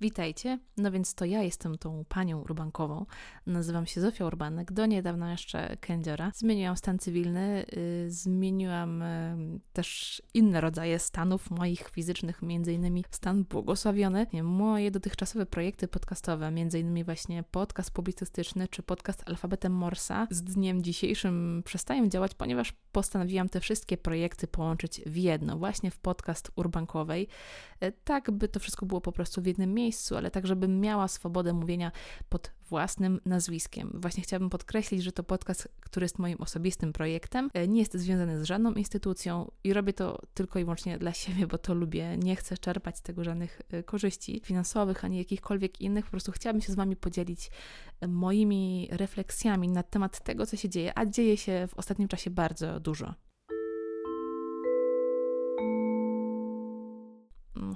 Witajcie. No więc to ja jestem tą panią urbankową. Nazywam się Zofia Urbanek, do niedawna jeszcze kędziora. Zmieniłam stan cywilny, yy, zmieniłam yy, też inne rodzaje stanów moich fizycznych, między innymi stan błogosławiony. Moje dotychczasowe projekty podcastowe, między innymi właśnie podcast publicystyczny czy podcast alfabetem Morsa z dniem dzisiejszym przestają działać, ponieważ postanowiłam te wszystkie projekty połączyć w jedno, właśnie w podcast urbankowej, yy, tak by to wszystko było po prostu w jednym miejscu miejscu, ale tak, żebym miała swobodę mówienia pod własnym nazwiskiem. Właśnie chciałabym podkreślić, że to podcast, który jest moim osobistym projektem, e, nie jest związany z żadną instytucją i robię to tylko i wyłącznie dla siebie, bo to lubię. Nie chcę czerpać z tego żadnych e, korzyści finansowych ani jakichkolwiek innych. Po prostu chciałabym się z Wami podzielić e, moimi refleksjami na temat tego, co się dzieje, a dzieje się w ostatnim czasie bardzo dużo.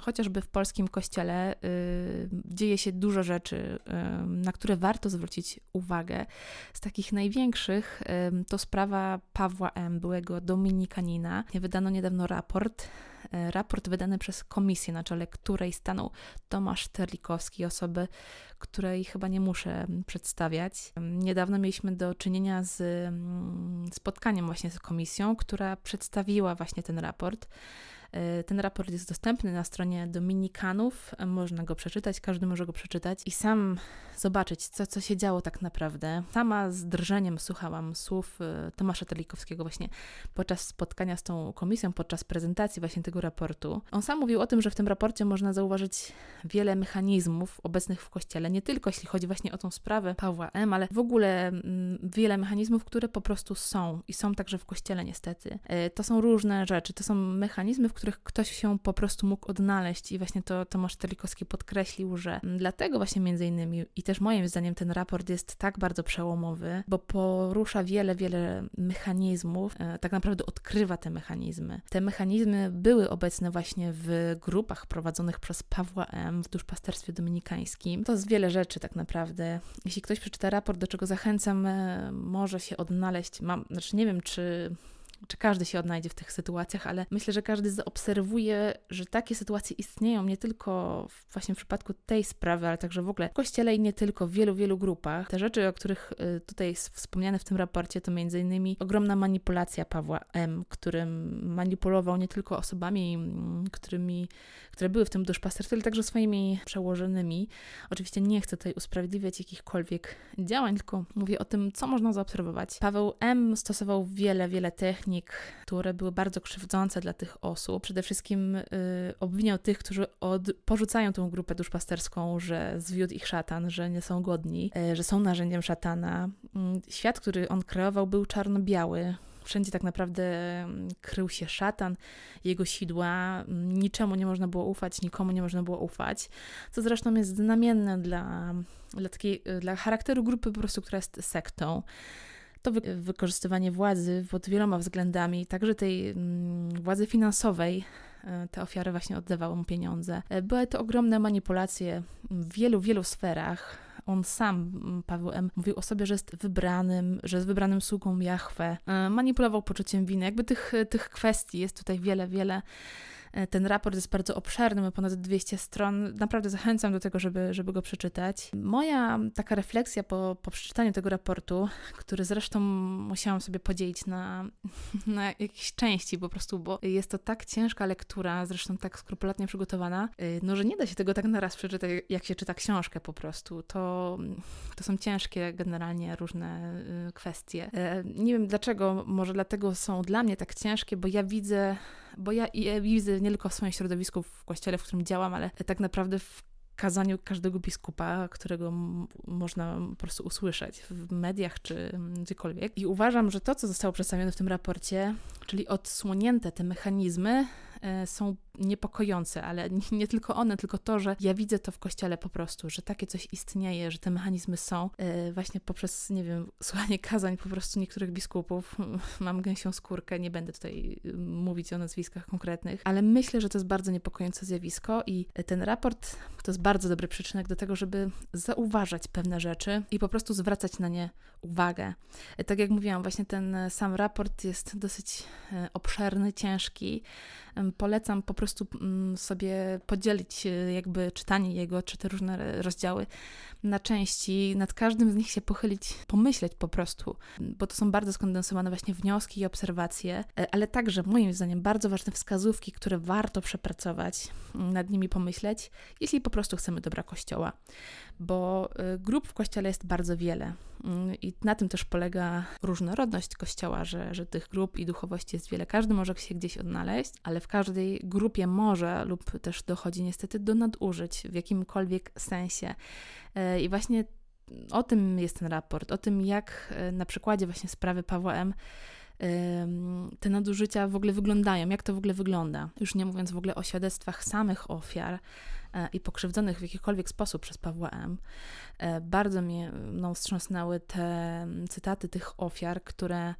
Chociażby w polskim kościele y, dzieje się dużo rzeczy, y, na które warto zwrócić uwagę. Z takich największych y, to sprawa Pawła M., byłego dominikanina. Wydano niedawno raport, raport wydany przez komisję, na czele której stanął Tomasz Terlikowski, osoby, której chyba nie muszę przedstawiać. Niedawno mieliśmy do czynienia z mm, spotkaniem właśnie z komisją, która przedstawiła właśnie ten raport. E, ten raport jest dostępny na stronie Dominikanów, można go przeczytać, każdy może go przeczytać i sam zobaczyć, co, co się działo tak naprawdę. Sama z drżeniem słuchałam słów e, Tomasza Telikowskiego właśnie podczas spotkania z tą komisją, podczas prezentacji właśnie tego raportu. On sam mówił o tym, że w tym raporcie można zauważyć wiele mechanizmów obecnych w Kościele, nie tylko jeśli chodzi właśnie o tą sprawę Pawła M., ale w ogóle mm, wiele mechanizmów, które po prostu są i są także w Kościele niestety. E, to są różne rzeczy, to są mechanizmy, w których ktoś się po prostu mógł odnaleźć i właśnie to Tomasz Telikowski podkreślił, że dlatego właśnie między innymi i też moim zdaniem ten raport jest tak bardzo przełomowy, bo porusza wiele, wiele mechanizmów, e, tak naprawdę odkrywa te mechanizmy. Te mechanizmy były obecne właśnie w grupach prowadzonych przez Pawła M. w duszpasterstwie dominikańskim. To jest wiele rzeczy tak naprawdę. Jeśli ktoś przeczyta raport, do czego zachęcam, e, może się odnaleźć. Mam, znaczy nie wiem, czy czy każdy się odnajdzie w tych sytuacjach, ale myślę, że każdy zaobserwuje, że takie sytuacje istnieją nie tylko właśnie w przypadku tej sprawy, ale także w ogóle w kościele i nie tylko, w wielu, wielu grupach. Te rzeczy, o których y, tutaj wspomniane w tym raporcie, to między innymi ogromna manipulacja Pawła M., którym manipulował nie tylko osobami, mm, którymi, które były w tym duszpasterstwie, ale także swoimi przełożonymi. Oczywiście nie chcę tutaj usprawiedliwiać jakichkolwiek działań, tylko mówię o tym, co można zaobserwować. Paweł M. stosował wiele, wiele technik, technik, które były bardzo krzywdzące dla tych osób. Przede wszystkim y, obwiniał tych, którzy od, porzucają tą grupę duszpasterską, że zwiódł ich szatan, że nie są godni, y, że są narzędziem szatana. Y, świat, który on kreował, był czarno-biały. Wszędzie tak naprawdę mm, krył się szatan, jego sidła, niczemu nie można było ufać, nikomu nie można było ufać, co zresztą jest znamienne dla, dla, takiej, y, dla charakteru grupy po prostu, która jest sektą to wy wykorzystywanie władzy pod wieloma względami, także tej mm, władzy finansowej, e, te ofiary właśnie oddawały mu pieniądze. E, były to ogromne manipulacje w wielu, wielu sferach. On sam, Paweł M., mówił o sobie, że jest wybranym, że jest wybranym sługą Jahwe. E, manipulował poczuciem winy. Jakby tych, tych kwestii jest tutaj wiele, wiele. E, ten raport jest bardzo obszerny, ma ponad 200 stron. Naprawdę zachęcam do tego, żeby, żeby go przeczytać. Moja taka refleksja po, po przeczytaniu tego raportu, który zresztą musiałam sobie podzielić na, na jakieś części po prostu, bo jest to tak ciężka lektura, zresztą tak skrupulatnie przygotowana, e, no że nie da się tego tak naraz przeczytać, jak się czyta książkę po prostu. To, to są ciężkie generalnie różne e, kwestie. Nie wiem dlaczego, może dlatego są dla mnie tak ciężkie, bo ja widzę bo ja, ja widzę nie tylko w swoim środowisku, w kościele, w którym działam, ale tak naprawdę w kazaniu każdego biskupa, którego można po prostu usłyszeć w mediach czy gdziekolwiek. I uważam, że to, co zostało przedstawione w tym raporcie, czyli odsłonięte te mechanizmy, e, są niepokojące, ale nie tylko one, tylko to, że ja widzę to w kościele po prostu, że takie coś istnieje, że te mechanizmy są e, właśnie poprzez, nie wiem, słuchanie kazań po prostu niektórych biskupów. Mam gęsią skórkę, nie będę tutaj y, mówić o nazwiskach konkretnych, ale myślę, że to jest bardzo niepokojące zjawisko i ten raport to jest bardzo dobry przyczynek do tego, żeby zauważać pewne rzeczy i po prostu zwracać na nie uwagę. E, tak jak mówiłam, właśnie ten sam raport jest dosyć e, obszerny, ciężki, polecam po prostu mm, sobie podzielić jakby czytanie jego, czy te różne rozdziały na części, nad każdym z nich się pochylić, pomyśleć po prostu, bo to są bardzo skondensowane właśnie wnioski i obserwacje, e, ale także moim zdaniem bardzo ważne wskazówki, które warto przepracować, mm, nad nimi pomyśleć, jeśli po prostu chcemy dobra Kościoła, bo e, grup w Kościele jest bardzo wiele mm, i na tym też polega różnorodność Kościoła, że, że tych grup i duchowości jest wiele. Każdy może się gdzieś odnaleźć, ale w każdej grupie może lub też dochodzi niestety do nadużyć w jakimkolwiek sensie. E, I właśnie o tym jest ten raport, o tym, jak e, na przykładzie właśnie sprawy Pawła M te nadużycia w ogóle wyglądają, jak to w ogóle wygląda. Już nie mówiąc w ogóle o świadectwach samych ofiar e, i pokrzywdzonych w jakikolwiek sposób przez Pawła M. Bardzo mnie no, wstrząsnęły te cytaty tych ofiar, które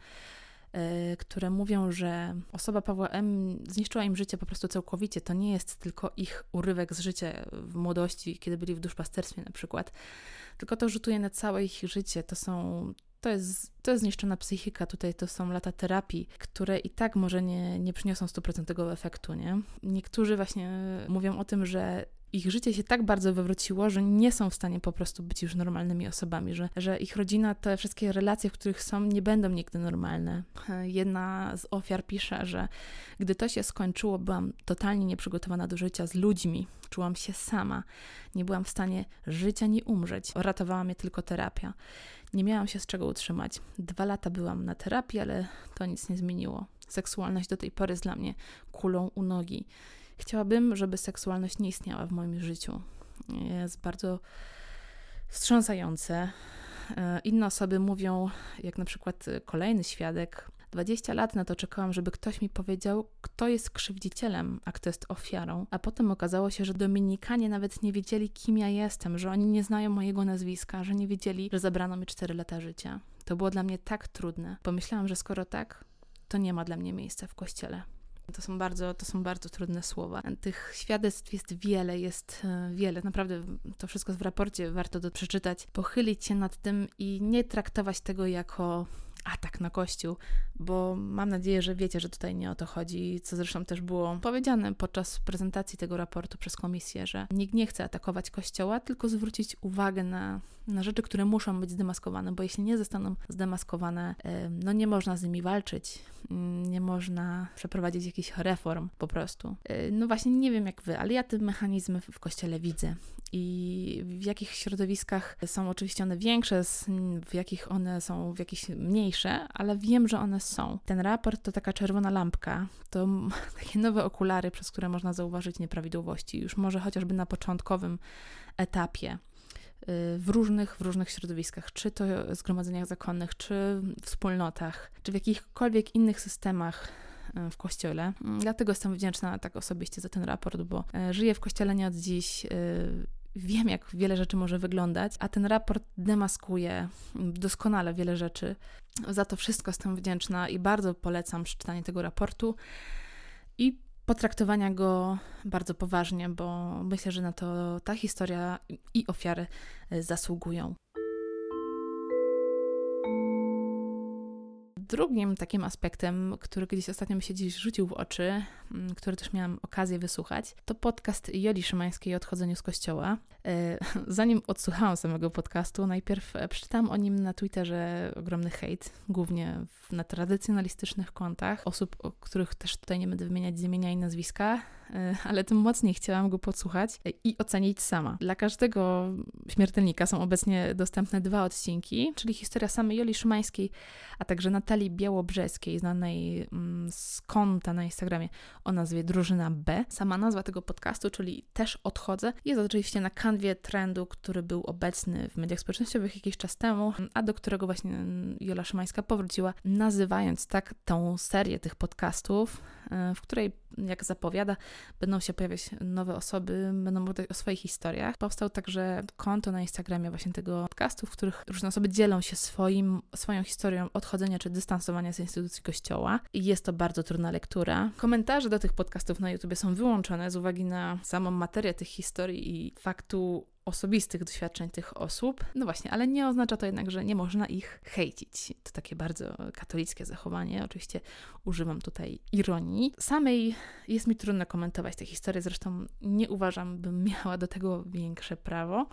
które mówią, że osoba Pawła M. zniszczyła im życie po prostu całkowicie. To nie jest tylko ich urywek z życia w młodości, kiedy byli w duszpasterstwie na przykład, tylko to rzutuje na całe ich życie. To są to jest, to jest zniszczona psychika, tutaj to są lata terapii, które i tak może nie, nie przyniosą stuprocentowego efektu, nie? Niektórzy właśnie mówią o tym, że ich życie się tak bardzo wywróciło, że nie są w stanie po prostu być już normalnymi osobami, że, że ich rodzina, te wszystkie relacje, w których są, nie będą nigdy normalne. Jedna z ofiar pisze, że gdy to się skończyło, byłam totalnie nieprzygotowana do życia z ludźmi. Czułam się sama. Nie byłam w stanie żyć ani umrzeć. Ratowała mnie tylko terapia. Nie miałam się z czego utrzymać. Dwa lata byłam na terapii, ale to nic nie zmieniło. Seksualność do tej pory jest dla mnie kulą u nogi. Chciałabym, żeby seksualność nie istniała w moim życiu. Jest bardzo wstrząsające. E, inne osoby mówią, jak na przykład kolejny świadek, 20 lat na to czekałam, żeby ktoś mi powiedział, kto jest krzywdzicielem, a kto jest ofiarą. A potem okazało się, że Dominikanie nawet nie wiedzieli, kim ja jestem, że oni nie znają mojego nazwiska, że nie wiedzieli, że zabrano mi 4 lata życia. To było dla mnie tak trudne. Pomyślałam, że skoro tak, to nie ma dla mnie miejsca w kościele. To są bardzo, to są bardzo trudne słowa. Tych świadectw jest wiele, jest e, wiele. Naprawdę to wszystko w raporcie warto do przeczytać, pochylić się nad tym i nie traktować tego jako atak na Kościół, bo mam nadzieję, że wiecie, że tutaj nie o to chodzi, co zresztą też było powiedziane podczas prezentacji tego raportu przez komisję, że nikt nie chce atakować Kościoła, tylko zwrócić uwagę na, na rzeczy, które muszą być zdemaskowane, bo jeśli nie zostaną zdemaskowane, no nie można z nimi walczyć, mm, nie można przeprowadzić jakichś reform po prostu. E, no właśnie nie wiem jak wy, ale ja te mechanizmy w Kościele widzę i w jakich środowiskach są oczywiście one większe, w jakich one są w jakichś mniejsze, ale wiem, że one są. Ten raport to taka czerwona lampka, to takie nowe okulary, przez które można zauważyć nieprawidłowości, już może chociażby na początkowym etapie y, w różnych, w różnych środowiskach, czy to zgromadzeniach zakonnych, czy wspólnotach, czy w jakichkolwiek innych systemach y, w kościele. Dlatego jestem wdzięczna tak osobiście za ten raport, bo y, żyję w kościele nie od dziś wiem, jak wiele rzeczy może wyglądać, a ten raport demaskuje doskonale wiele rzeczy. Za to wszystko jestem wdzięczna i bardzo polecam przeczytanie tego raportu i potraktowania go bardzo poważnie, bo myślę, że na to ta historia i ofiary zasługują. Drugim takim aspektem, który gdzieś ostatnio mi się dziś rzucił w oczy, mm, który też miałam okazję wysłuchać, to podcast Joli Szymańskiej o odchodzeniu z kościoła. E, zanim odsłuchałam samego podcastu, najpierw przeczytałam o nim na Twitterze ogromny hejt, głównie na tradycjonalistycznych kontach, osób, o których też tutaj nie będę wymieniać z imienia i nazwiska, e, ale tym mocniej chciałam go podsłuchać i ocenić sama. Dla każdego śmiertelnika są obecnie dostępne dwa odcinki, czyli historia samej Joli Szymańskiej, a także Natalii Białobrzeskiej, znanej mm, z konta na Instagramie o nazwie Drużyna B. Sama nazwa tego podcastu, czyli Też odchodzę, jest oczywiście na kanwie trendu, który był obecny w mediach społecznościowych jakiś czas temu, a do którego właśnie Jola Szymańska powróciła, nazywając tak tą serię tych podcastów, e, w której jak zapowiada, będą się pojawiać nowe osoby, będą mówić o swoich historiach. Powstał także konto na Instagramie właśnie tego podcastu, w których różne osoby dzielą się swoim, swoją historią odchodzenia czy dystansowania z instytucji kościoła. I jest to bardzo trudna lektura. Komentarze do tych podcastów na YouTube są wyłączone z uwagi na samą materię tych historii i faktu osobistych doświadczeń tych osób. No właśnie, ale nie oznacza to jednak, że nie można ich hejcić. To takie bardzo katolickie zachowanie. Oczywiście używam tutaj ironii. Samej jest mi trudno komentować te historie, zresztą nie uważam, bym miała do tego większe prawo.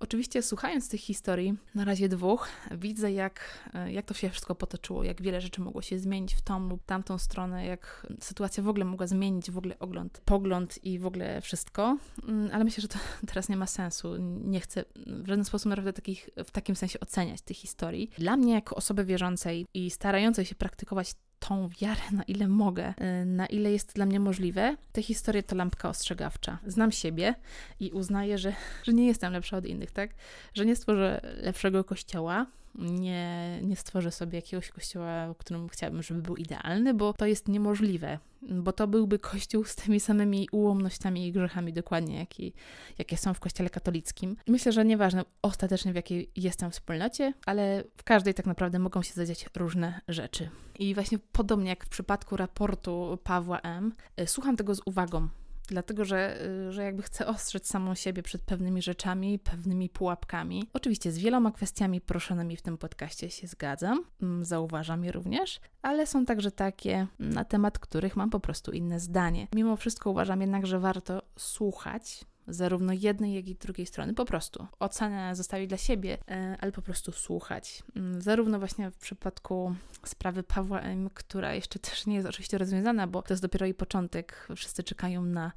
Oczywiście słuchając tych historii, na razie dwóch, widzę jak, e, jak to się wszystko potoczyło, jak wiele rzeczy mogło się zmienić w tą lub tamtą stronę, jak sytuacja w ogóle mogła zmienić w ogóle ogląd, pogląd i w ogóle wszystko, mm, ale myślę, że to teraz nie ma sensu. Nie chcę w żaden sposób naprawdę takich, w takim sensie oceniać tych historii. Dla mnie jako osoby wierzącej i starającej się praktykować tą wiarę, na ile mogę, y, na ile jest dla mnie możliwe. Te historie to lampka ostrzegawcza. Znam siebie i uznaję, że, że nie jestem lepsza od innych, tak? Że nie stworzę lepszego kościoła, nie, nie stworzę sobie jakiegoś kościoła, w którym chciałabym, żeby był idealny, bo to jest niemożliwe, bo to byłby kościół z tymi samymi ułomnościami i grzechami dokładnie, jakie, jakie są w kościele katolickim. Myślę, że nieważne ostatecznie w jakiej jestem wspólnocie, ale w każdej tak naprawdę mogą się zadziać różne rzeczy. I właśnie podobnie jak w przypadku raportu Pawła M., y, słucham tego z uwagą, dlatego że, y, że jakby chcę ostrzec samą siebie przed pewnymi rzeczami, pewnymi pułapkami. Oczywiście z wieloma kwestiami proszonymi w tym podcaście się zgadzam, mm, zauważam je również, ale są także takie, na temat których mam po prostu inne zdanie. Mimo wszystko uważam jednak, że warto słuchać, zarówno jednej, jak i drugiej strony. Po prostu ocenę zostawić dla siebie, e, ale po prostu słuchać. Mm, zarówno właśnie w przypadku sprawy Pawła M., która jeszcze też nie jest oczywiście rozwiązana, bo to jest dopiero jej początek. Wszyscy czekają na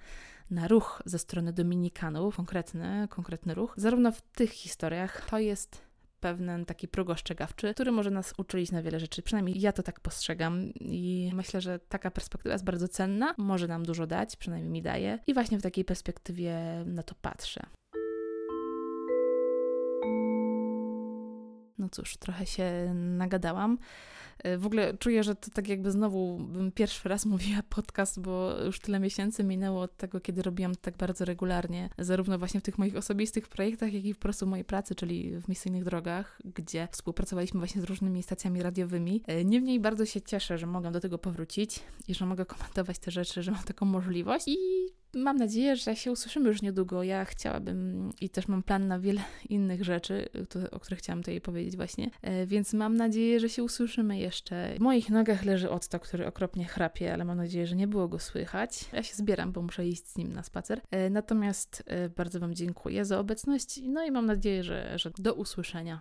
na ruch ze strony Dominikanów, konkretny, konkretny ruch. Zarówno w tych historiach to jest pewien taki próg ostrzegawczy, który może nas uczyć na wiele rzeczy. Przynajmniej ja to tak postrzegam i myślę, że taka perspektywa jest bardzo cenna, może nam dużo dać, przynajmniej mi daje i właśnie w takiej perspektywie na to patrzę. No cóż, trochę się nagadałam. W ogóle czuję, że to tak jakby znowu bym pierwszy raz mówiła podcast, bo już tyle miesięcy minęło od tego, kiedy robiłam tak bardzo regularnie, zarówno właśnie w tych moich osobistych projektach, jak i po prostu w mojej pracy, czyli w misyjnych drogach, gdzie współpracowaliśmy właśnie z różnymi stacjami radiowymi. Niemniej bardzo się cieszę, że mogę do tego powrócić i że mogę komentować te rzeczy, że mam taką możliwość i mam nadzieję, że się usłyszymy już niedługo. Ja chciałabym i też mam plan na wiele innych rzeczy, o których chciałam tutaj powiedzieć właśnie, e, więc mam nadzieję, że się usłyszymy jeszcze. W moich nogach leży Otto, który okropnie chrapie, ale mam nadzieję, że nie było go słychać. Ja się zbieram, bo muszę iść z nim na spacer. E, natomiast e, bardzo Wam dziękuję za obecność, no i mam nadzieję, że, że do usłyszenia.